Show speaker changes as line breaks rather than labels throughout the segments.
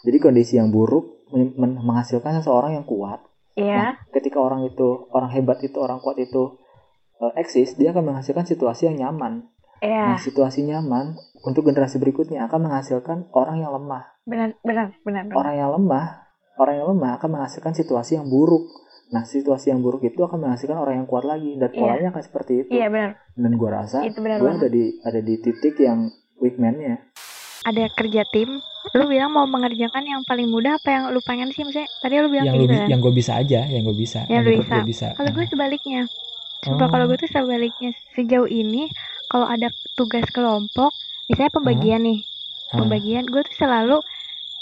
jadi kondisi yang buruk men- men- menghasilkan seseorang yang kuat
Iya.
ketika orang itu orang hebat itu orang kuat itu eh, eksis dia akan menghasilkan situasi yang nyaman
Iya.
nah situasi nyaman untuk generasi berikutnya akan menghasilkan orang yang lemah
Benar, benar, benar. benar.
orang yang lemah orang yang lemah akan menghasilkan situasi yang buruk nah situasi yang buruk itu akan menghasilkan orang yang kuat lagi dan
Iya.
polanya akan seperti itu
Iya benar.
dan gue rasa gue
banget.
ada di ada di titik yang weak man-nya
Ada kerja tim. Lu bilang mau mengerjakan yang paling mudah apa yang lu pengen sih? Maksudnya tadi lu bilang
yang lu
gitu
bi-
kan?
yang gue bisa aja yang gue bisa
Yang lu
menurut
bisa.
bisa
Kalau gue
Ah.
sebaliknya. Sumpah
Oh.
kalau gue tuh sebaliknya. Sejauh ini kalau ada tugas kelompok, misalnya pembagian nih,
Ah.
pembagian gue tuh selalu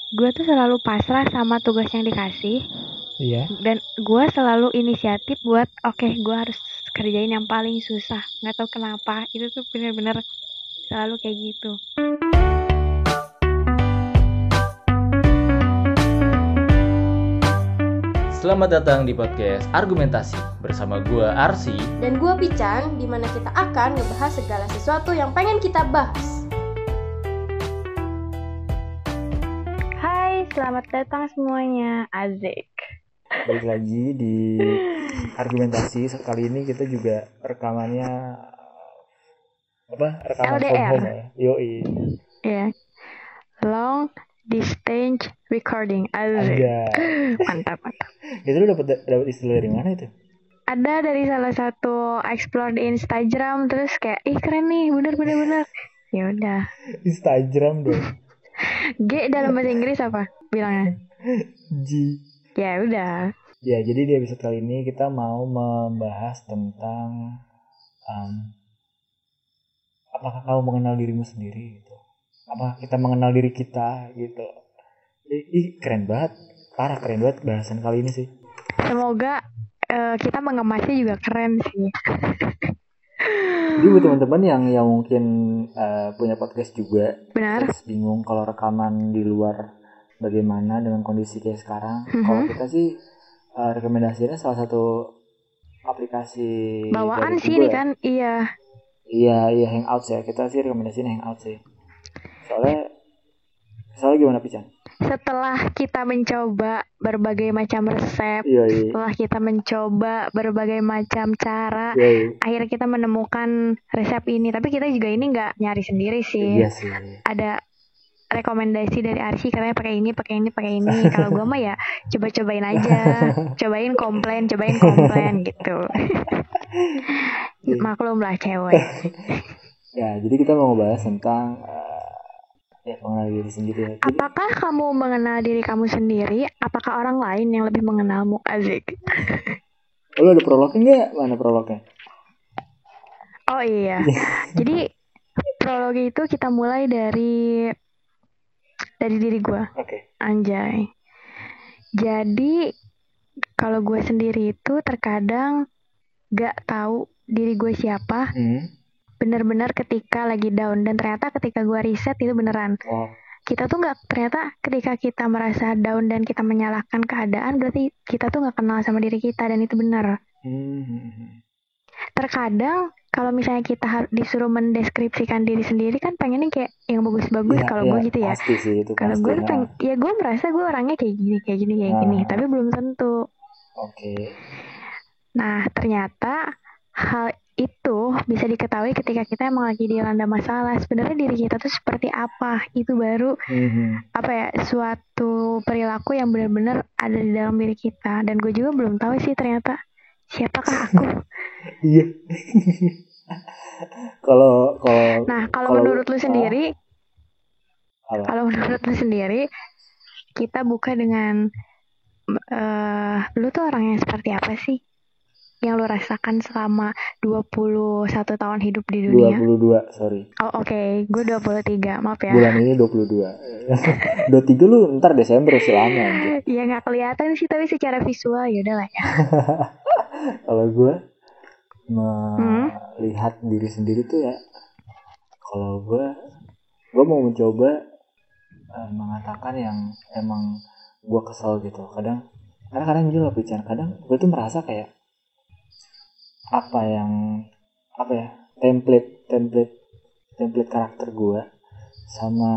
gue tuh selalu pasrah sama tugas yang dikasih
iya
dan gue selalu inisiatif buat oke gue harus kerjain yang paling susah nggak tahu kenapa itu tuh bener-bener selalu kayak gitu
Selamat datang di podcast Argumentasi. Bersama gua Arsi.
Dan gue Pican, di mana kita akan ngebahas segala sesuatu yang pengen kita bahas.
Hai selamat datang semuanya. Azik
balik lagi di argumentasi. Kali ini kita juga rekamannya apa rekaman from
LDR.
home ya. Yoi.
Ya long distance recording.
Aja
mantap mantap.
Itu lu dapat dapat istilah dari mana itu?
Ada dari salah satu explore di Instagram terus kayak ih keren nih bener bener bener. Ya udah.
Instagram dong.
G dalam bahasa Inggris apa bilangnya?
G.
Ya udah.
Ya jadi di episode kali ini kita mau membahas tentang um, apakah kamu mengenal dirimu sendiri apa kita mengenal diri kita gitu ih, keren banget parah keren banget bahasan kali ini sih
semoga eh, kita mengemasnya juga keren sih
Jadi buat teman-teman yang yang mungkin eh, punya podcast juga
benar
terus bingung kalau rekaman di luar bagaimana dengan kondisi kayak sekarang.
Mhm.
Kalau kita sih eh, rekomendasinya salah satu aplikasi
bawaan sih ini
ya.
kan iya
Iya, iya Hangouts ya. Kita sih rekomendasinya Hangouts sih. Soalnya soalnya gimana Pican?
setelah kita mencoba berbagai macam resep
Iya, iya.
setelah kita mencoba berbagai macam cara
Iya, iya.
akhirnya kita menemukan resep ini tapi kita juga ini nggak nyari sendiri sih
Iya sih.
ada rekomendasi dari Arsi katanya pakai ini pakai ini pakai ini kalau gue mah ya coba-cobain aja cobain komplain cobain komplain gitu maklum lah cewek
Ya, jadi kita mau ngebahas tentang ya pengenalan diri sendiri ya. Jadi,
apakah kamu mengenal diri kamu sendiri apakah orang lain yang lebih mengenalmu Azik
lu ada prolognya nggak? Mana prolognya?
oh iya jadi prolog itu kita mulai dari dari diri gue
Oke.
Anjay. Jadi kalau gue sendiri itu terkadang gak tahu diri gue siapa.
Hmm.
Bener-bener ketika lagi down dan ternyata ketika gue riset itu beneran.
Oh,
Kita tuh nggak ternyata ketika kita merasa down dan kita menyalahkan keadaan berarti kita tuh nggak kenal sama diri kita dan itu benar.
hmm.
Terkadang kalau misalnya kita disuruh mendeskripsikan diri sendiri kan pengennya kayak yang bagus-bagus
Iya,
kalau
iya,
gue gitu ya.
Sih
Kalau gue
Nah,
peng, ya gue merasa gue orangnya kayak gini, kayak gini, kayak gini,
Nah.
tapi belum tentu.
Oke.
Nah, ternyata hal itu bisa diketahui ketika kita emang lagi dilanda masalah. Sebenarnya diri kita tuh seperti apa? Itu baru
Mhm.
apa ya suatu perilaku yang benar-benar ada di dalam diri kita. Dan gue juga belum tahu sih ternyata siapakah aku.
Iya. Kalau kalau
Nah, kalau menurut lu sendiri, kalau menurut lu sendiri, kita buka dengan eh lu tuh orang yang seperti apa sih? Yang lu rasakan selama 21 tahun hidup di dunia?
22, sorry.
Oh oke, gue 23, maaf ya.
Bulan ini 22. 23 lu ntar Desember sih lama anjir.
Ya nggak kelihatan sih, tapi secara visual ya udah lah ya.
Kalau gue
Hmm?
melihat diri sendiri tuh ya kalau gue gue mau mencoba eh, mengatakan yang emang gue kesel gitu kadang karena kadang juga bicara kadang gue tuh merasa kayak apa yang apa ya template template template karakter gue sama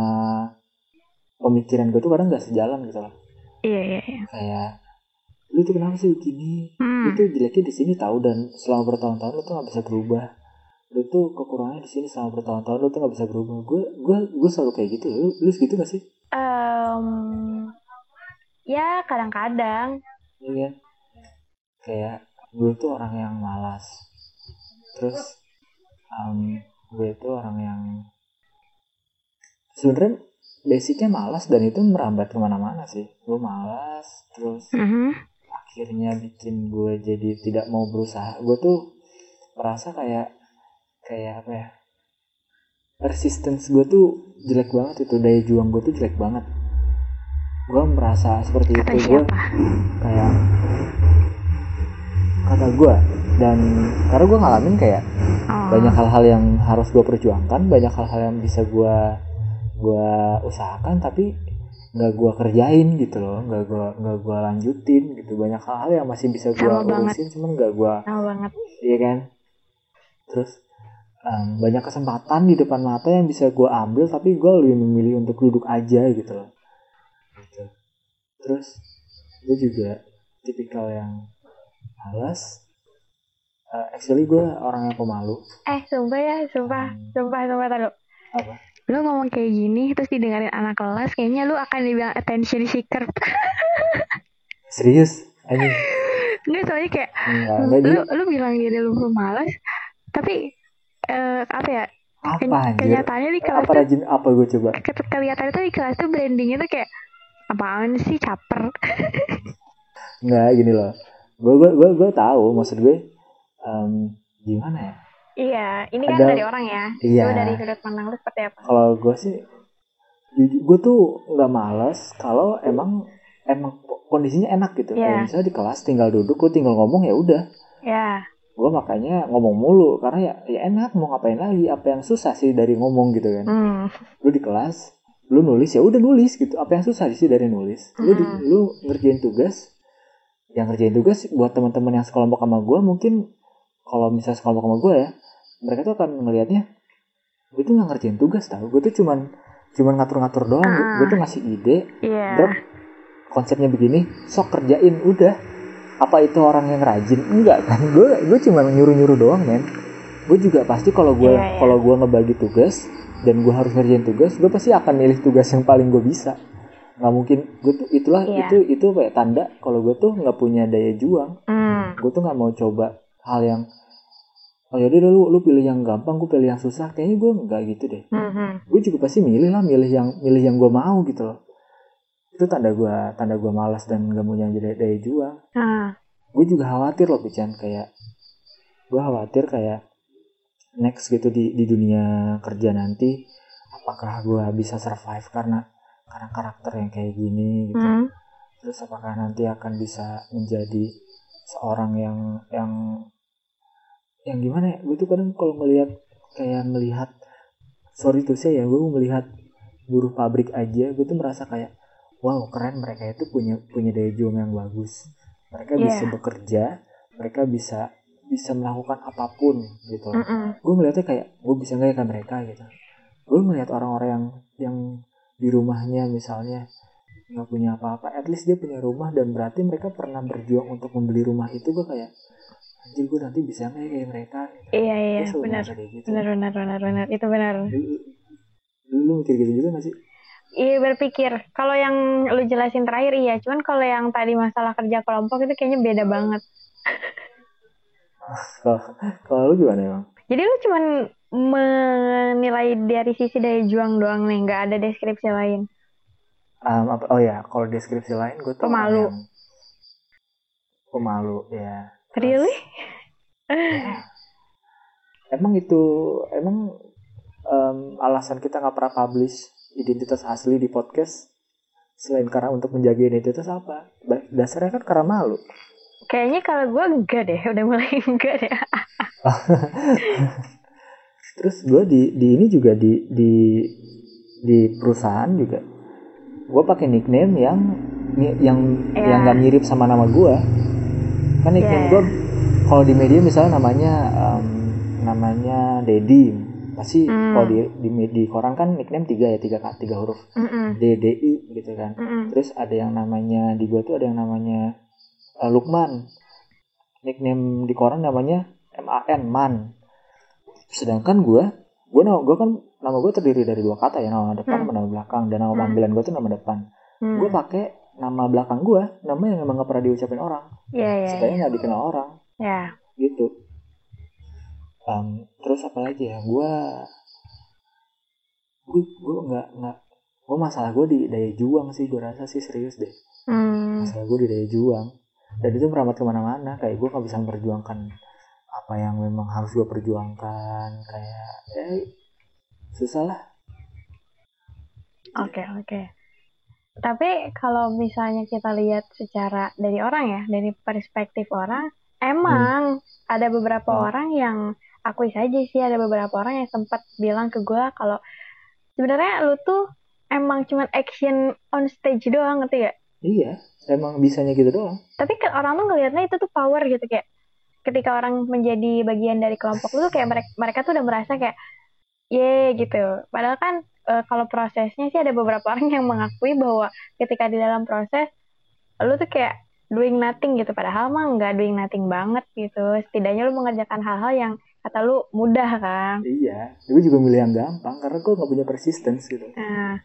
pemikiran gue tuh kadang nggak sejalan gitu loh.
Iya iya iya.
kayak lu tuh kenapa sih begini?
Hmm.
itu jeleknya di sini tahu dan selama bertahun-tahun lu tuh nggak bisa berubah. Lu tuh kekurangannya di sini selama bertahun-tahun lu tuh nggak bisa berubah. Gue gue gue selalu kayak gitu. Lu lu gitu gak sih?
Em, ya kadang-kadang.
Iya. Kayak gue tuh orang yang malas. Terus em, gue tuh orang yang sebenarnya basicnya malas dan itu merambat ke mana-mana sih. Gue malas terus
Mhm.
akhirnya bikin gue jadi tidak mau berusaha. Gue tuh merasa kayak kayak apa ya resistance gue tuh jelek banget itu daya juang gue tuh jelek banget. Gue merasa seperti
Kata
itu. Gue kayak kata gue dan karena gue ngalamin kayak
Oh.
banyak hal-hal yang harus gue perjuangkan banyak hal-hal yang bisa gue gue usahakan tapi nggak gue kerjain gitu loh nggak gue nggak gue lanjutin gitu banyak hal-hal yang masih bisa gue urusin cuman nggak gue
banget.
iya kan terus em, banyak kesempatan di depan mata yang bisa gue ambil tapi gue lebih memilih untuk duduk aja gitu loh gitu. terus gue juga tipikal yang malas Eh, actually gue orang yang pemalu
Eh, sumpah ya, sumpah,
Hmm.
sumpah, sumpah tadi.
Apa?
Lu ngomong kayak gini terus didengarin anak kelas, kayaknya lu akan dibilang attention seeker.
serius anjing
Enggak soalnya kayak
Enggak, enggak
lu lu bilang diri lu pemalas, tapi eh apa ya?
apa
Kenyataannya di kelas
apa
tuh
rajin apa gue coba
ke- kelihatan tuh di kelas tuh brandingnya tuh kayak apaan sih caper.
Enggak gini loh gue gue gue gue tahu maksud gue em, gimana ya
Iya, ini kan
Ada-
dari orang ya.
Iya.
Dari sudut pandang lu seperti apa?
kalau gue sih gue tuh nggak males kalau emang emang kondisinya enak gitu
Iya.
kayak misalnya di kelas tinggal duduk gue tinggal ngomong ya udah
Ya,
gue makanya ngomong mulu karena ya ya enak mau ngapain lagi apa yang susah sih dari ngomong gitu kan
hmm.
lu di kelas lu nulis ya udah nulis gitu apa yang susah sih dari nulis lu di-
Mm.
lu ngerjain tugas yang ngerjain tugas buat teman-teman yang sekelompok sama gue mungkin kalau misalnya sekelompok sama gue ya mereka tuh akan ngelihatnya gue tuh nggak ngerjain tugas tau gue tuh cuman cuman ngatur-ngatur doang
Ah.
gue tuh ngasih ide
Iya.
Drop. konsepnya begini sok kerjain udah apa itu orang yang rajin enggak kan gue gue cuma nyuruh nyuruh doang men gue juga pasti kalau gue
Iya, iya.
kalau gue ngebagi tugas dan gue harus ngerjain tugas gue pasti akan milih tugas yang paling gue bisa nggak mungkin. Gue tuh itulah
Iya.
itu itu kayak tanda kalau gue tuh nggak punya daya juang.
Hmm.
gue tuh nggak mau coba hal yang oh yaudah lu lu pilih yang gampang gue pilih yang susah. Kayaknya gue nggak gitu deh.
Mhm.
gue juga pasti milih lah milih yang milih yang gue mau gitu loh. Itu tanda gue tanda gue malas dan gak punya daya, daya juang.
Ah,
gue juga khawatir loh Pican kayak gue khawatir kayak next gitu di di dunia kerja nanti apakah gue bisa survive? Karena karena karakter yang kayak gini gitu
hmm.
terus apakah nanti akan bisa menjadi seorang yang yang yang gimana ya gue tuh kadang kalau melihat kayak melihat sorry tuh saya ya gue melihat buruh pabrik aja gue tuh merasa kayak wow keren mereka itu punya punya daya juang yang bagus mereka
Iya.
bisa bekerja mereka bisa bisa melakukan apa pun gitu
Mm-mm.
gue melihatnya kayak gue bisa nggak ya mereka gitu gue melihat orang-orang yang yang di rumahnya misalnya nggak punya apa-apa at least dia punya rumah dan berarti mereka pernah berjuang untuk membeli rumah itu gue kayak anjir gue nanti bisa nggak ya kayak mereka?
Iya iya benar.
gitu.
Benar benar benar benar. Itu benar.
lu, lu, mikir gitu juga gak sih?
Iya berpikir. Kalau yang lu jelasin terakhir iya, cuman kalau yang tadi masalah kerja kelompok itu kayaknya beda banget.
kalau lu gimana emang
Jadi lu cuman menilai dari sisi daya juang doang nih, nggak ada deskripsi lain.
Um, apa, oh ya kalau deskripsi lain gue tuh
Pemalu.
yang pemalu ya
Really?
emang itu emang em, alasan kita nggak pernah publish identitas asli di podcast selain karena untuk menjaga identitas apa dasarnya kan karena malu
Kayaknya kalau gue enggak deh, udah mulai enggak deh.
terus gue di di ini juga di di di perusahaan juga gue pakai nickname yang yang
Iya.
yang nggak mirip sama nama gue kan nickname
Iya,
gue kalau di media misalnya namanya em, namanya Dedi pasti
Hmm.
kalau di, di di koran kan nickname tiga ya tiga tiga huruf
Mm-mm.
D D I gitu kan
Mm-mm.
terus ada yang namanya di gua tuh ada yang namanya eh, Lukman nickname di koran namanya M A N Man sedangkan gua gua nama gua kan nama gua terdiri dari dua kata ya nama depan
Hmm.
nama belakang dan nama
Hmm.
panggilan gua tuh nama depan
Hmm.
gua pakai nama belakang gua nama yang emang gak pernah diucapin orang
Iya, iya,
supaya
iya.
nggak dikenal orang
Ya.
gitu Em, terus apa lagi ya gue gue gue nggak nggak gue masalah gue di daya juang sih gue rasa sih serius deh
Hmm.
masalah gue di daya juang dan itu merambat ke mana-mana kayak gue nggak bisa memperjuangkan apa yang memang harus gue perjuangkan kayak ya susah lah
Oke, oke. Tapi kalau misalnya kita lihat secara dari orang ya, dari perspektif orang, emang ada beberapa
Hmm.
orang yang akui saja sih ada beberapa orang yang sempat bilang ke gue kalau sebenarnya lu tuh emang cuman action on stage doang ngerti gak?
iya emang bisanya gitu doang
Tapi kan orang tuh ngelihatnya itu tuh power gitu kayak ketika orang menjadi bagian dari kelompok lu tuh kayak mereka mereka tuh udah merasa kayak ye gitu. Padahal kan eh, kalau prosesnya sih ada beberapa orang yang mengakui bahwa ketika di dalam proses lu tuh kayak doing nothing gitu padahal mah nggak doing nothing banget gitu. Setidaknya lu mengerjakan hal-hal yang kata lu mudah kan.
iya gue juga milih yang gampang karena gue nggak punya persistence gitu
Nah,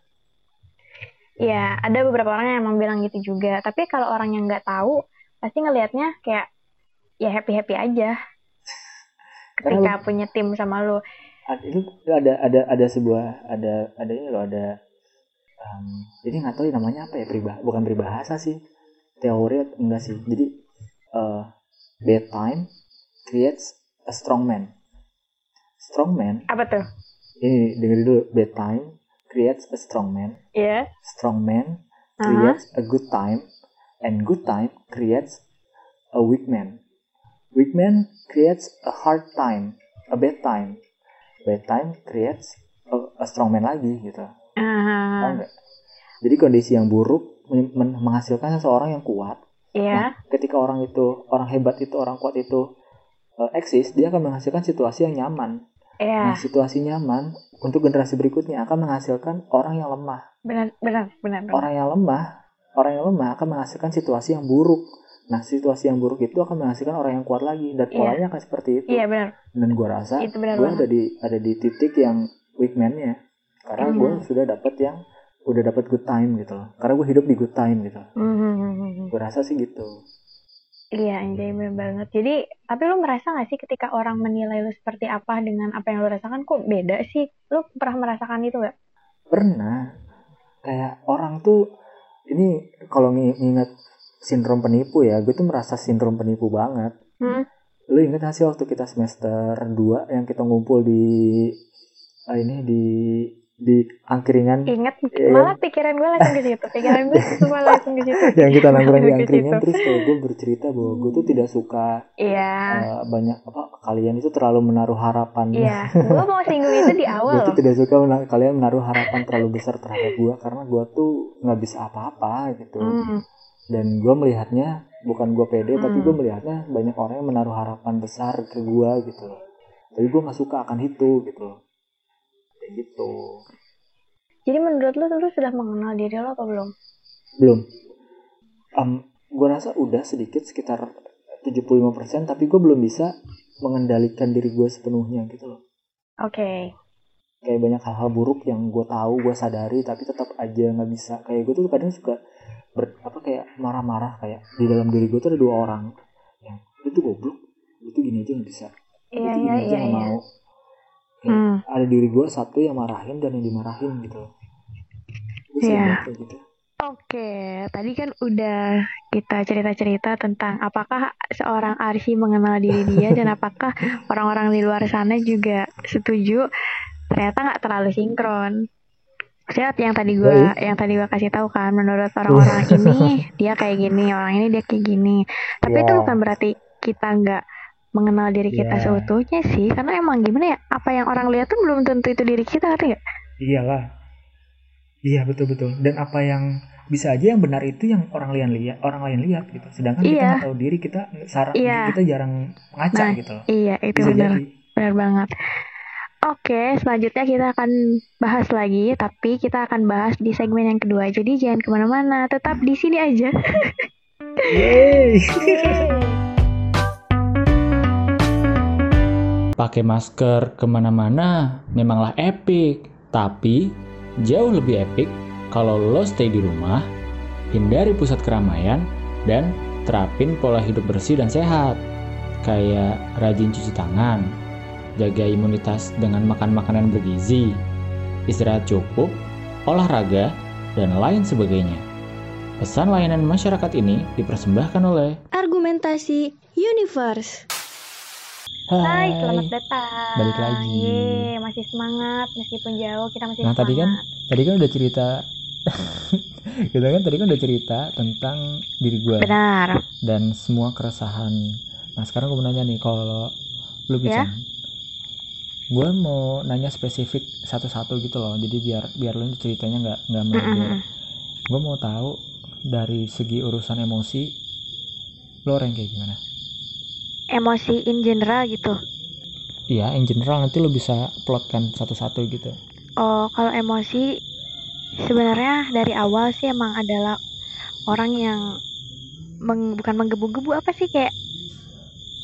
ya ada beberapa orang yang emang bilang gitu juga. Tapi kalau orang yang nggak tahu, pasti ngelihatnya kayak ya happy happy aja. Ketika punya tim sama.
Ad- itu ada ada ada sebuah ada ada ini loh ada em, jadi nggak tahu ya namanya apa ya peribah bukan peribahasa sih teori atau enggak sih jadi eh bad time creates a strong man strong man
Apa tuh?
ini dengerin dulu bad time creates a strong man
Iya.
strong man creates a good time and good time creates a weak man weak man creates a hard time a bad time bad time creates a, a strong man lagi gitu nggak? jadi kondisi yang buruk men- men- menghasilkan seseorang yang kuat
Iya.
ketika orang itu orang hebat itu orang kuat itu uh, eksis dia akan menghasilkan situasi yang nyaman
Iya.
nah situasi nyaman untuk generasi berikutnya akan menghasilkan orang yang lemah
Benar, benar, benar. benar.
orang yang lemah orang yang lemah akan menghasilkan situasi yang buruk nah situasi yang buruk itu akan menghasilkan orang yang kuat lagi dan
Iya.
polanya akan seperti itu
Iya benar.
dan gue rasa
Itu benar
gue ada di ada di titik yang weak man-nya karena
Mhm.
gue sudah dapat yang udah dapat good time gitu loh karena gue hidup di good time gitu
Hmm.
gue rasa sih gitu
Iya, anjay benar banget. Jadi, tapi lu merasa gak sih ketika orang menilai lu seperti apa dengan apa yang lu rasakan kok beda sih? Lu pernah merasakan itu gak?
pernah kayak orang tuh ini kalau ngi- nginget sindrom penipu ya gue tuh merasa sindrom penipu banget
Hmm?
lu inget gak sih waktu kita semester 2 yang kita ngumpul di ah, ini di di angkringan
Ingat,
Iya.
malah pikiran gue langsung ke situ. Pikiran gue semua langsung ke situ.
yang kita nongkrong di angkringan terus kayak gue bercerita bahwa gue tuh tidak suka
Iya,
eh, banyak apa kalian itu terlalu menaruh harapan
iya. Gue mau singgung itu di
gue
awal
tuh
loh.
tidak suka mena- kalian menaruh harapan terlalu besar terhadap gue karena gue tuh nggak bisa apa-apa gitu
Hmm.
Dan gue melihatnya bukan gue pede tapi
Hmm.
gue melihatnya banyak orang yang menaruh harapan besar ke gue gitu loh tapi gue nggak suka akan itu gitu loh kayak gitu
Jadi menurut lu, lu sudah mengenal diri lo apa belum?
belum gue rasa udah sedikit sekitar 75% tapi gue belum bisa mengendalikan diri gue sepenuhnya gitu loh
Oke.
kayak banyak hal-hal buruk yang gue tahu gue sadari tapi tetap aja nggak bisa kayak gue tuh kadang suka ber, apa kayak marah-marah kayak di dalam diri gue tuh ada dua orang yang tuh goblok tuh gini aja nggak bisa
Iya, iya,
gini aja
iya,
nggak
iya.
mau Kayak
Hmm.
ada diri gue satu yang marahin dan yang dimarahin gitu
Iya.
kayak gitu
Oke, tadi kan udah kita cerita-cerita tentang apakah seorang Arsi mengenal diri dia dan apakah orang-orang di luar sana juga setuju ternyata nggak terlalu sinkron. Lihat yang tadi gua yang tadi gua kasih tahu kan menurut orang-orang ini dia kayak gini, orang ini dia kayak gini. Tapi itu
Iya.
bukan berarti kita nggak mengenal diri kita
Iya.
seutuhnya sih, karena emang gimana ya, apa yang orang lihat tuh belum tentu itu diri kita, ngerti nggak?
Iyalah. Iya betul betul. Dan apa yang bisa aja yang benar itu yang orang lain lihat, orang lain lihat gitu. Sedangkan kita
Iya.
nggak tahu diri kita sarang
Iya.
kita jarang ngaca
Nah,
gitu loh.
Iya, itu
Bisa
benar.
jadi.
Benar banget. Oke, selanjutnya kita akan bahas lagi, tapi kita akan bahas di segmen yang kedua. Jadi jangan ke mana-mana, tetap di sini aja.
Yeay.
Pakai masker ke mana-mana memanglah epic, tapi jauh lebih epic kalau lo stay di rumah, hindari pusat keramaian, dan terapin pola hidup bersih dan sehat. Kayak rajin cuci tangan, jaga imunitas dengan makan makanan bergizi, istirahat cukup, olahraga, dan lain sebagainya. Pesan layanan masyarakat ini dipersembahkan oleh
Argumentasi Universe.
Hai, selamat datang.
Balik lagi.
Yeay, masih semangat meskipun jauh kita masih
Nah,
semangat.
tadi kan tadi kan udah cerita kita kan tadi kan udah cerita tentang diri gue
Benar.
dan semua keresahan. Nah sekarang gue mau nanya nih kalau lu
Ya.
Gue mau nanya spesifik satu-satu gitu loh. Jadi biar biar lu ceritanya nggak nggak melebar.
Mm-mm.
Gue mau tahu dari segi urusan emosi, lo orang kayak gimana?
Emosi in general gitu.
Iya, in general nanti lo bisa plotkan satu-satu gitu.
Oh, kalau emosi sebenarnya dari awal sih emang adalah orang yang meng- bukan menggebu-gebu apa sih kayak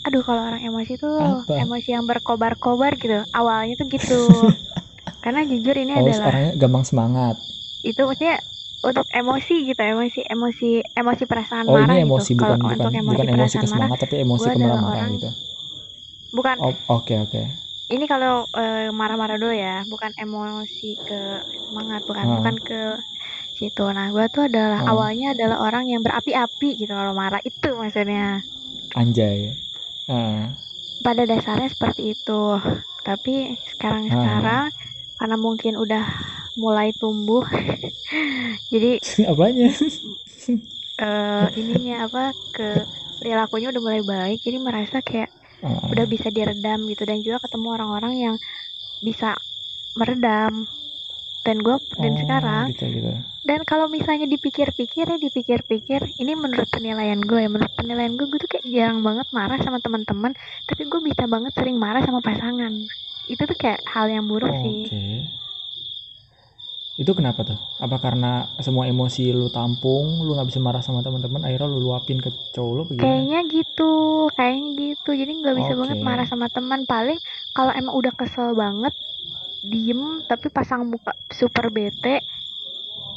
aduh kalau orang emosi tuh
Apa?
emosi yang berkobar-kobar gitu. Awalnya tuh gitu. Karena jujur ini adalah
orangnya gampang semangat.
itu maksudnya untuk emosi gitu, emosi emosi emosi perasaan
Oh,
marah
ini emosi
gitu.
bukan
Kalau
bukan
untuk emosi
bukan emosi
perasaan marah
tapi emosi kemarah-marah
orang-
gitu.
bukan
Oh, oke oke.
ini kalau eh, marah-marah dulu ya, bukan emosi ke semangat, bukan
Hmm.
bukan ke situ. Nah, gua tuh adalah
Hmm.
awalnya adalah orang yang berapi-api gitu kalau marah itu maksudnya.
Anjay. Ah.
Pada dasarnya seperti itu. Tapi sekarang-sekarang karena mungkin udah mulai tumbuh, jadi
Apanya?
eh, ininya apa ke perilakunya udah mulai baik, jadi merasa kayak
Ah,
udah bisa diredam gitu dan juga ketemu orang-orang yang bisa meredam dan gue dan
oh,
sekarang
gitu gitu.
dan kalau misalnya dipikir-pikir ya dipikir-pikir ini menurut penilaian gue ya menurut penilaian gue gue tuh kayak jarang banget marah sama teman-teman tapi gue bisa banget sering marah sama pasangan itu tuh kayak hal yang buruk
Oke.
sih
Itu kenapa tuh? Apa karena semua emosi lu tampung, lu nggak bisa marah sama teman-teman, akhirnya lu luapin ke cowok lu bagaimana?
kayaknya gitu kayaknya gitu jadi nggak bisa banget
Oke.
marah sama teman paling kalau emang udah kesel banget diem tapi pasang muka super bete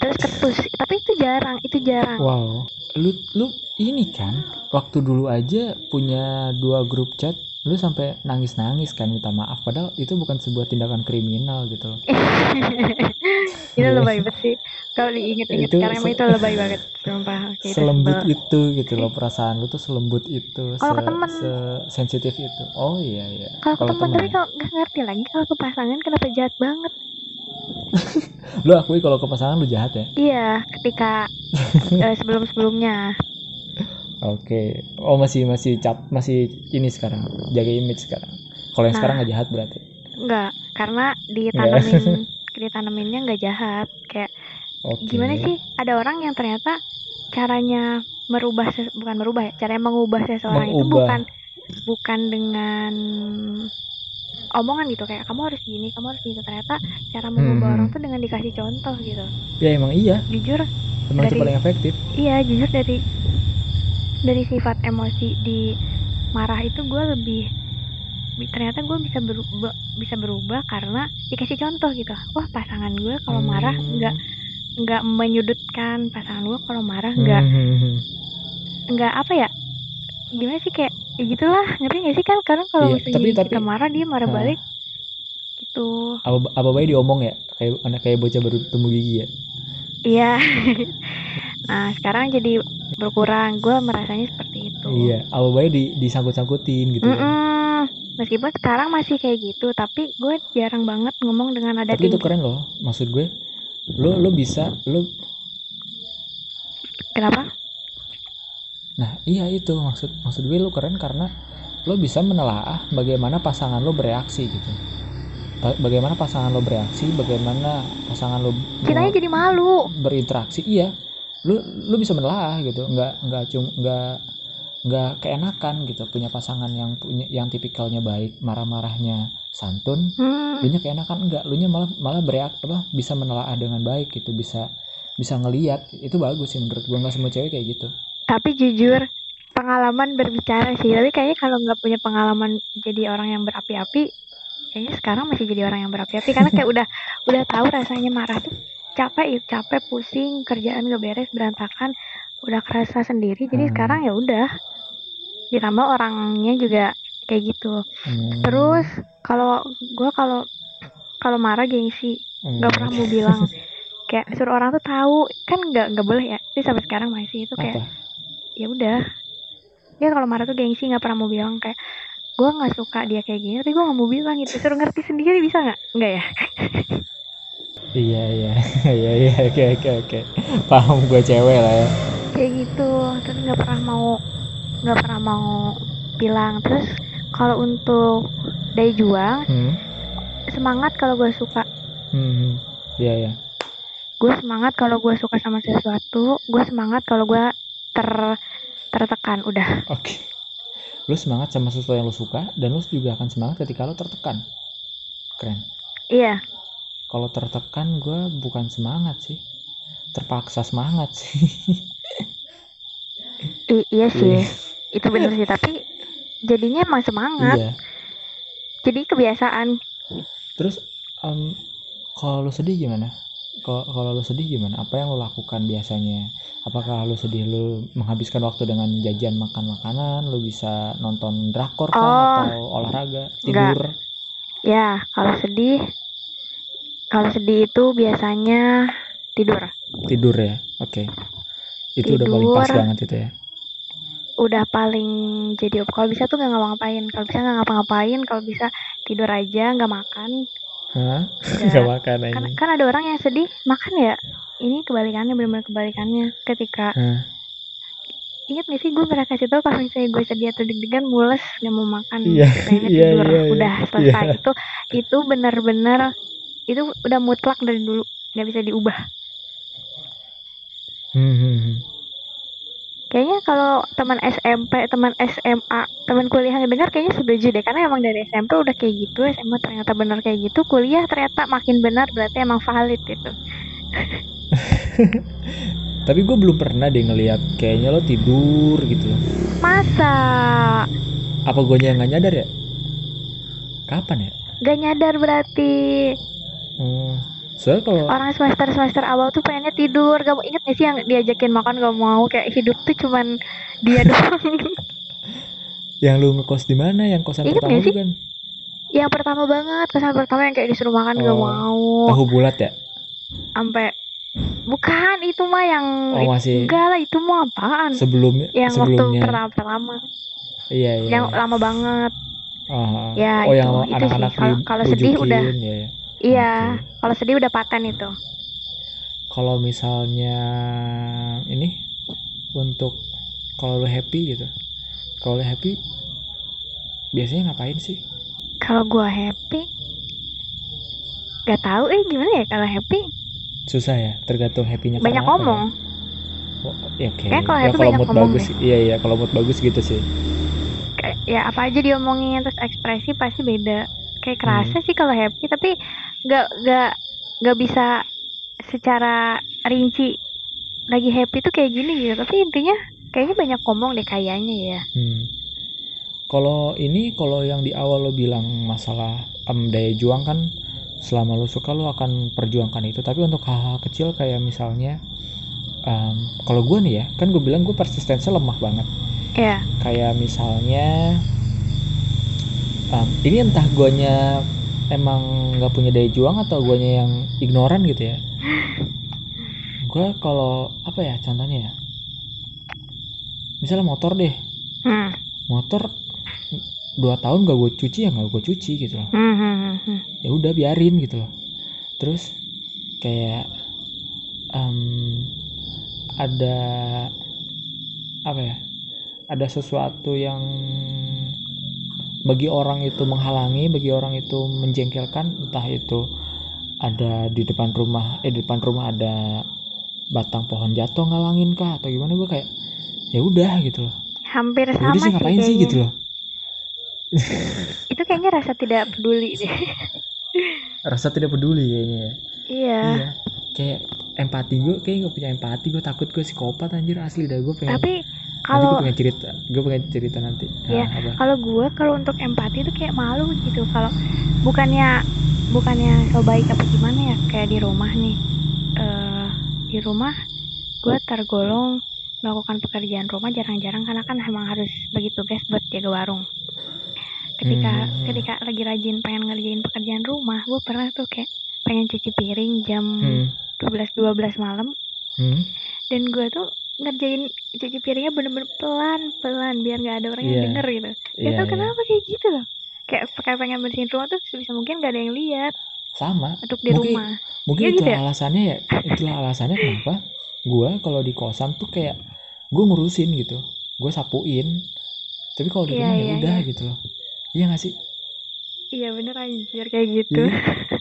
terus ketus tapi itu jarang itu jarang
Wow. Lu lu ini kan waktu dulu aja punya dua grup chat, lu sampai nangis-nangis kan minta maaf padahal itu bukan sebuah tindakan kriminal gitu loh.
itu lebay banget sih. Kalau diinget-inget
Itu
sekarang
se-
itu lebay banget sumpah. Itu
selembut
sebel.
itu gitu loh perasaan lu tuh selembut itu
Kalau ke
se,
temen.
sensitif itu. Oh iya iya.
Kalau ke teman tapi kalau nggak ngerti lagi kalau ke pasangan kenapa jahat banget?
Lu akui kalau ke pasangan lu jahat ya?
Iya ketika eh, sebelum sebelumnya
oke. Oh masih masih cap masih ini sekarang jaga image sekarang. Kalau yang
Nah.
sekarang nggak jahat berarti?
Enggak karena ditanamin ditanaminnya nggak jahat. Kayak
oke.
gimana sih ada orang yang ternyata caranya merubah bukan merubah ya caranya mengubah seseorang itu
Mengubah.
bukan bukan dengan omongan gitu. Kayak kamu harus gini kamu harus gitu. Ternyata cara mengubah
Hmm.
orang tuh dengan dikasih contoh gitu.
Ya emang iya.
Jujur
emang itu
Dari-
paling efektif.
iya jujur dari dari sifat emosi di marah itu gue lebih bi- ternyata gue bisa berubah bisa berubah karena dikasih contoh gitu wah pasangan gue kalau marah
Hmm.
nggak nggak menyudutkan pasangan gue kalau marah nggak
Hmm.
nggak apa ya gimana sih kayak ya gitulah ngerti nggak sih kan kadang kalau
Iya,
misalnya
tapi-
kita
tapi-
marah dia marah
Nah.
balik gitu
apa apa baik diomong ya kayak anak kayak bocah baru tumbuh gigi ya
iya nah sekarang jadi berkurang gue merasanya seperti itu
iya apa baik di disangkut-sangkutin gitu ya.
Mm-mm. meskipun sekarang masih kayak gitu tapi gue jarang banget ngomong dengan nada
tapi itu keren loh maksud gue lo lo bisa lo
kenapa
Nah, iya itu maksud maksud gue lu keren karena lo bisa menelaah bagaimana pasangan lo bereaksi gitu. Ba- Bagaimana pasangan lo bereaksi, bagaimana pasangan lo
kitanya
mau
jadi malu
berinteraksi. Iya. Lu lu bisa menelaah gitu. Nggak nggak cuma nggak nggak keenakan gitu. Punya pasangan yang punya yang tipikalnya baik marah-marahnya santun
Hmm,
lu nya keenakan. Enggak lu nya malah malah bereak apa bisa menelaah dengan baik gitu. Bisa bisa ngeliat. Itu bagus sih menurut gua. Nggak semua cewek kayak gitu.
Tapi jujur pengalaman berbicara sih. Tapi kayaknya kalau nggak punya pengalaman jadi orang yang berapi-api kayaknya sekarang masih jadi orang yang berapi-api. Karena kayak udah udah tahu rasanya marah tuh capek ya capek pusing kerjaan gak beres berantakan udah kerasa sendiri. Jadi
Hmm.
sekarang ya udah ditambah orangnya juga kayak gitu.
Hmm,
terus kalau gua kalau kalau marah gengsi
hmm,
nggak pernah mau bilang. Kayak suruh orang tuh tahu kan nggak nggak boleh ya. Tapi sampai sekarang masih itu kayak ya udah. Dia kalau marah tuh gengsi nggak pernah mau bilang kayak gue nggak suka dia kayak gini tapi gue nggak mau bilang gitu. Suruh ngerti sendiri bisa nggak? Nggak ya
iya iya. Iya iya. Oke oke oke. Paham gue cewek lah ya.
Kayak gitu. Terus nggak pernah mau nggak pernah mau bilang. Terus kalau untuk daya juang
hmm.
semangat kalau gue suka.
Hmm. Iya iya.
Gue semangat kalau gue suka sama sesuatu. Gue semangat kalau gue ter tertekan. Udah.
Oke. Lu semangat sama sesuatu yang lu suka dan lu juga akan semangat ketika lu tertekan. Keren.
Iya
kalau tertekan gue bukan semangat sih. Terpaksa semangat sih.
I- iya sih.
Iya.
itu bener sih tapi jadinya emang semangat.
Iya.
Jadi kebiasaan.
Terus em, kalau lu sedih gimana? Kalau lu sedih gimana? Apa yang lu lakukan biasanya? Apakah lu sedih lu menghabiskan waktu dengan jajan makan makanan? Lu bisa nonton drakor kah
Oh.
atau olahraga? Tidur?
Ya, kalau sedih, kalau sedih itu biasanya tidur.
tidur ya oke itu udah paling pas
Tidur.
banget itu ya
Udah paling jadi kalau bisa tuh nggak ngapa-ngapain. Kalau bisa nggak ngapa-ngapain, kalau bisa tidur aja, nggak makan.
Hah?
Nggak-
Gak makan
kan,
ini
kan ada orang yang sedih makan ya. Ini kebalikannya, benar-benar kebalikannya. Ketika
Hah?
ingat gak sih gue pernah kasih tau kalau misalnya gue sedih atau deg-degan mules nggak mau makan
Iya,
pengennya
iya,
tidur
iya, iya.
udah selesai
Iya.
itu itu benar-benar itu udah mutlak dari dulu. Nggak bisa diubah.
Hmm, hmm, hmm.
Kayaknya kalau teman SMP, teman SMA, teman kuliah ngedengar kayaknya setuju deh. Karena emang dari SMP udah kayak gitu, SMA ternyata benar kayak gitu, kuliah ternyata makin benar berarti emang valid gitu.
tapi gue belum pernah deh ngeliat kayaknya lo tidur gitu.
Masa?
Apa gue yang nggak nyadar ya? Kapan ya?
Gak nyadar berarti
oh soalnya kalau
orang semester semester awal tuh pengennya tidur, gak mau inget gak sih yang diajakin makan gak mau? Kayak hidup tuh cuman dia doang.
yang lu ngekos di mana? Yang kosan
Ingat
pertama bukan?
Yang pertama banget, kesan pertama yang kayak disuruh makan gak
Oh,
mau,
tahu bulat ya?
Sampai bukan itu mah yang
oh masih
enggak lah itu mah apaan?
sebelum
yang waktu
sebelumnya.
pertama pertama
iya iya.
Yang lama banget.
Ah,
Ya,
oh
itu-
yang anak-anak
Kalau-
di-
kalau sedih udah.
ya, ya.
Iya
Oke.
kalau sedih udah paten itu.
Kalau misalnya ini untuk kalau lu happy gitu. Kalau lu happy biasanya ngapain sih?
Kalau gua happy gak tahu eh gimana ya kalau happy?
Susah ya tergantung happynya
banyak ngomong
ya? Oh, ya oke.
Kayaknya kalau
ya
happy
kalau
banyak
mood
ngomong
bagus iya iya kalau mood bagus gitu sih.
Kayak ya apa aja diomongin terus ekspresi pasti beda. Kayak kerasa
Hmm.
sih kalau happy tapi gak gak gak bisa secara rinci lagi happy tuh kayak gini gitu tapi intinya kayaknya banyak ngomong deh kayaknya ya
Hmm. Kalau ini kalau yang di awal lo bilang masalah em, daya juang kan selama lo suka lo akan perjuangkan itu. Tapi untuk hal-hal kecil kayak misalnya em, kalau gue nih ya kan gue bilang gue persistensinya lemah banget.
ya
Kayak misalnya em, ini entah guanya emang nggak punya daya juang atau guanya yang ignoran gitu ya. Gue kalau apa ya contohnya ya. Misalnya motor deh,
hmm.
motor dua tahun gak gue cuci ya gak gue cuci gitu loh
Hmm, hmm, hmm, hmm.
ya udah biarin gitu loh terus kayak em, ada apa ya ada sesuatu yang bagi orang itu menghalangi bagi orang itu menjengkelkan entah itu ada di depan rumah eh di depan rumah ada batang pohon jatuh ngalangin kah atau gimana gue kayak ya udah gitu loh
hampir
ya
sama
sih
sih
ngapain sih
kayaknya.
gitu loh
Itu kayaknya rasa tidak peduli deh.
rasa tidak peduli kayaknya ya
iya.
iya kayak empati gue kayak nggak punya empati gue takut gue psikopat anjir asli dah gue pengen
Tapi
nanti gue
kalau
pengen cerita gue pengen cerita nanti
Iya.
Nah,
kalau gue kalau untuk empati itu kayak malu gitu kalau bukannya bukannya so baik apa gimana ya kayak di rumah nih eh di rumah gue tergolong melakukan pekerjaan rumah jarang-jarang karena kan emang harus bagi tugas buat jaga warung ketika
Hmm.
ketika lagi rajin pengen ngerjain pekerjaan rumah gue pernah tuh kayak pengen cuci piring jam
hmm.
12 12 malam
Hmm.
Dan gue tuh ngerjain cuci piringnya bener-bener pelan pelan biar nggak ada orang
Iya.
yang denger gitu
Iya,
Gak tau
iya.
kenapa kayak gitu loh Kayak kayak pengen bersihin rumah tuh sebisa mungkin gak ada yang lihat
sama
untuk di
Mungkin-
rumah.
mungkin
Iya gitu ya?
alasannya ya itulah alasannya kenapa gue kalau di kosan tuh kayak gue ngurusin gitu gue sapuin tapi kalau di
Iya,
rumah ya
iya,
udah
iya.
gitu loh iya gak sih
Iya bener anjir kayak gitu.
Iya.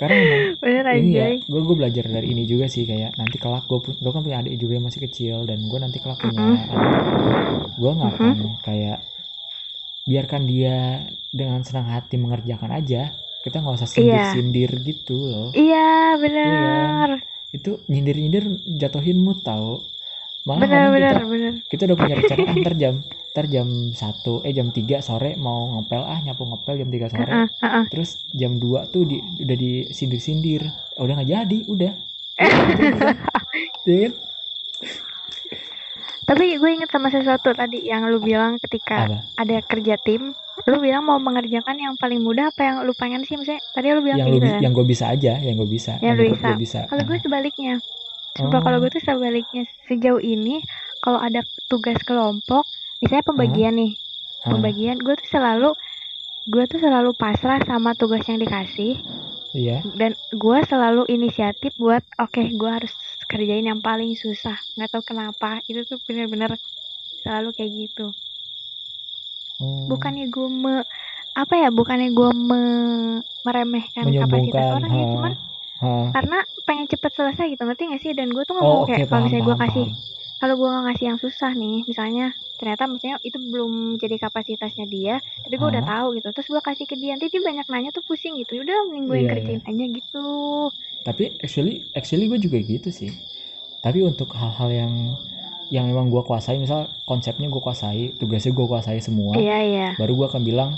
Karena
bener
ini ya gue gue belajar dari ini juga sih kayak nanti kelak gue gue kan punya adik juga yang masih kecil dan gue nanti kelak punya
Mm-mm.
adik gue nggak akan kayak biarkan dia dengan senang hati mengerjakan aja kita nggak usah sindir
Iya.
sindir gitu loh
Iya bener.
itu nyindir nyindir jatuhin mood tau malah
Bener bener
kita
bener.
kita udah punya rencana ah, ntar jam ntar jam satu eh jam 3 sore mau ngepel ah nyapu ngepel jam 3 sore
Heeh, heeh.
terus jam 2 tuh di, udah disindir-sindir udah nggak jadi udah ya kan
Tapi gue inget sama sesuatu tadi yang lu bilang ketika
apa
ada kerja tim, lu bilang mau mengerjakan yang paling mudah apa yang lu pengen sih misalnya tadi lu bilang
yang lu
gitu
bi-
kan?
yang gue bisa aja yang gue bisa
Yang lu
menurut
bisa.
gue bisa
Kalau gue sebaliknya. Kalau
Oh.
gue tuh sebaliknya sejauh ini kalau ada tugas kelompok, misalnya pembagian nih,
Ah,
pembagian gue tuh selalu gue tuh selalu pasrah sama tugas yang dikasih.
Iya.
Dan gue selalu inisiatif buat oke gue harus kerjain yang paling susah. Nggak tahu kenapa. Itu tuh bener-bener selalu kayak gitu.
Hmm,
bukannya gue me apa ya bukannya gue me- meremehkan kapasitas orang ya
ha,
cuman
ha.
karena pengen cepet selesai gitu. Ngerti gak sih? Dan gue tuh nggak
oh
mau
oke
kayak
paham
kalau misalnya gue kasih
paham
kalau gue ngasih yang susah nih misalnya ternyata misalnya itu belum jadi kapasitasnya dia tapi gue udah tahu gitu. Terus gue kasih ke dia nanti dia banyak nanya tuh pusing gitu. Udah mending gue yang
Iya,
kerjain aja gitu.
Tapi actually actually gue juga gitu sih. Tapi untuk hal-hal yang yang memang gue kuasai misal konsepnya gue kuasai tugasnya gue kuasai semua
iya iya.
baru gue akan bilang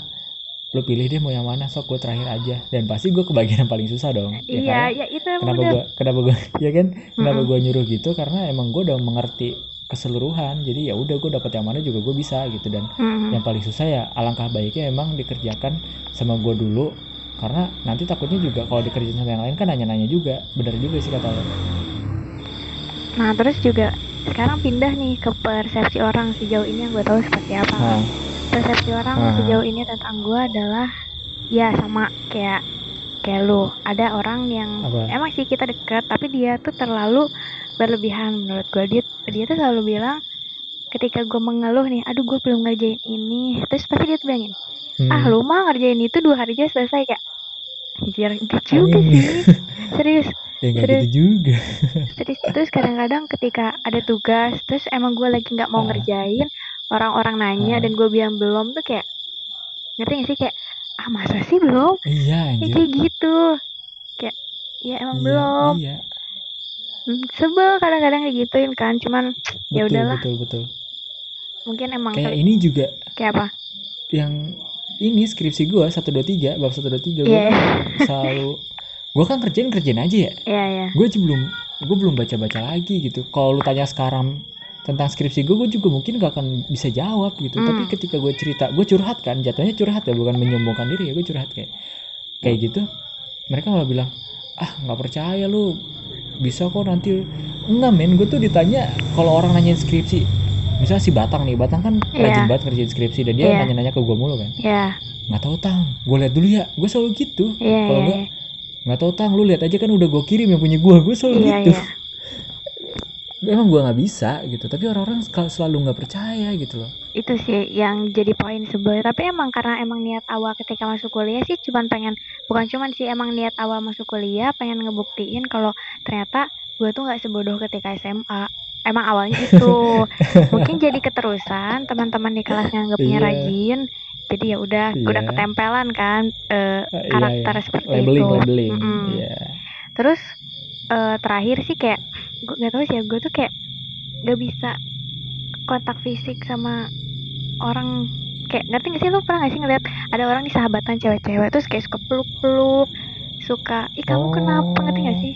lo pilih deh mau yang mana sok gue terakhir aja. Dan pasti gue kebagian yang paling susah dong ya
iya
kan?
ya itu
kenapa gue kenapa gue ya kan? Kenapa
Mm-mm.
gue nyuruh gitu? Karena emang gue udah mengerti keseluruhan. Jadi ya udah gue dapet yang mana juga gue bisa gitu. Dan
Mm-mm.
yang paling susah ya alangkah baiknya emang dikerjakan sama gue dulu. Karena nanti takutnya juga kalau dikerjain sama yang lain kan nanya-nanya juga. Bener juga sih kata lo.
Nah terus juga sekarang pindah nih ke persepsi orang sejauh ini yang gue tahu seperti apa.
Nah,
persepsi orang
Ah.
sejauh ini tentang gue adalah ya sama kayak kayak lu. Ada orang yang
Apa?
emang sih kita deket tapi dia tuh terlalu berlebihan menurut gue dia dia tuh selalu bilang ketika gue mengeluh nih aduh gue belum ngerjain ini. Terus pasti dia tuh bilangin
hmm,
ah lu mah ngerjain itu dua hari aja selesai kayak anjir enggak juga sih. Serius.
Ya nggak
serius.
gitu juga.
Terus terus kadang-kadang ketika ada tugas terus emang gue lagi nggak mau
Ah.
ngerjain orang-orang nanya
Ah.
dan gue bilang belum tuh kayak ngerti gak sih? Kayak ah masa sih belum?
Iya
Ya,
anjir.
kayak gitu. Kayak ya emang
iya,
belum.
iya.
Hmm, sebel kadang-kadang kayak gituin kan cuman Ya udahlah.
betul betul.
Mungkin emang
kayak ini juga
kayak apa?
yang ini skripsi gue 123 bab 123 gue
Iya.
selalu gue kan kerjain kerjain aja ya.
Iya iya.
Gue belum gue belum baca baca lagi gitu. Kalau lu tanya sekarang tentang skripsi gue gue juga mungkin gak akan bisa jawab gitu.
Hmm.
tapi ketika gue cerita gue curhat kan jatuhnya curhat ya bukan menyombongkan diri ya gue curhat kayak kayak gitu. Mereka malah bilang ah nggak percaya lu bisa kok nanti. Enggak men gue tuh ditanya kalau orang nanyain skripsi misalnya si Batang nih Batang kan rajin
Iya.
banget ngerjain skripsi dan dia
Iya.
nanya-nanya ke gue mulu kan.
Iya.
Nggak tahu tang gue lihat dulu ya. Gue selalu gitu.
Iya
Kalau
iya
enggak, nggak tahu tang lu lihat aja kan udah gue kirim yang punya gue gue selalu
iya
gitu.
iya
emang gue nggak bisa gitu tapi orang-orang sel- selalu nggak percaya gitu loh
itu sih yang jadi poin sebel tapi emang karena emang niat awal ketika masuk kuliah sih cuman pengen bukan cuman sih emang niat awal masuk kuliah pengen ngebuktiin kalau ternyata gue tuh nggak sebodoh ketika SMA emang awalnya itu mungkin jadi keterusan teman-teman di kelas nganggapnya
Iya.
rajin jadi ya udah udah
Iya.
ketempelan kan
iya,
karakter
iya.
seperti
labeling
itu
labeling
Mm-mm.
Iya.
terus eh, terakhir sih kayak gue nggak tahu sih ya gue tuh kayak gak bisa kontak fisik sama orang. Kayak ngerti gak sih lu pernah gak sih ngeliat ada orang di sahabatan cewek-cewek terus kayak suka peluk-peluk suka ih kamu kenapa? Ngerti gak sih?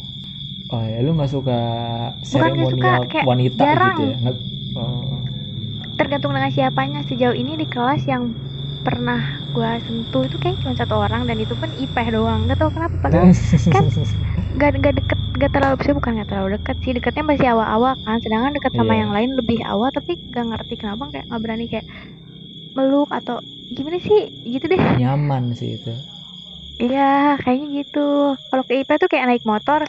Oh ya lu nggak suka
nggak
seremonial
suka, kayak
wanita
jarang.
gitu ya oh.
tergantung dengan siapanya. Sejauh ini di kelas yang pernah gue sentuh itu kayak cuma satu orang dan itu pun IPeh doang. Gak tau kenapa padahal kan gak, gak deket gak terlalu sih bukan gak terlalu deket sih deketnya masih awal-awal kan sedangkan deket sama
Iya.
yang lain lebih awal tapi gak ngerti kenapa kayak nggak berani kayak meluk atau gimana sih gitu deh.
Nyaman sih itu.
Iya kayaknya gitu. Kalau ke IPeh tuh kayak naik motor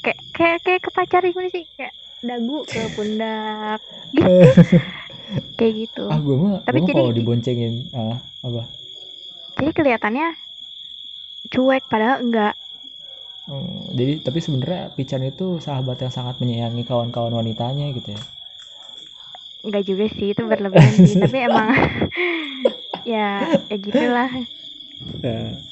kayak kayak kayak ke pacar gimana sih? Kayak dagu ke pundak gitu. Kayak gitu.
Ah gue mah
Tapi
gue mah
jadi-
kalau diboncengin ah apa?
Jadi kelihatannya cuek padahal enggak
Hmm, jadi tapi sebenarnya Pican itu sahabat yang sangat menyayangi kawan-kawan wanitanya gitu ya?
Enggak juga sih itu berlebihan sih. Tapi emang ya ya gitulah.
Nah,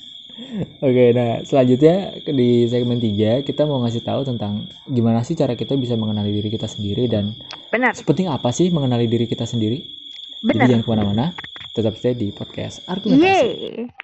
Oke, nah selanjutnya di segmen 3 kita mau ngasih tahu tentang gimana sih cara kita bisa mengenali diri kita sendiri dan
benar.
sepenting apa sih mengenali diri kita sendiri. Jadi
benar.
jangan ke mana-mana, tetap stay di podcast Argumentasi.
yeay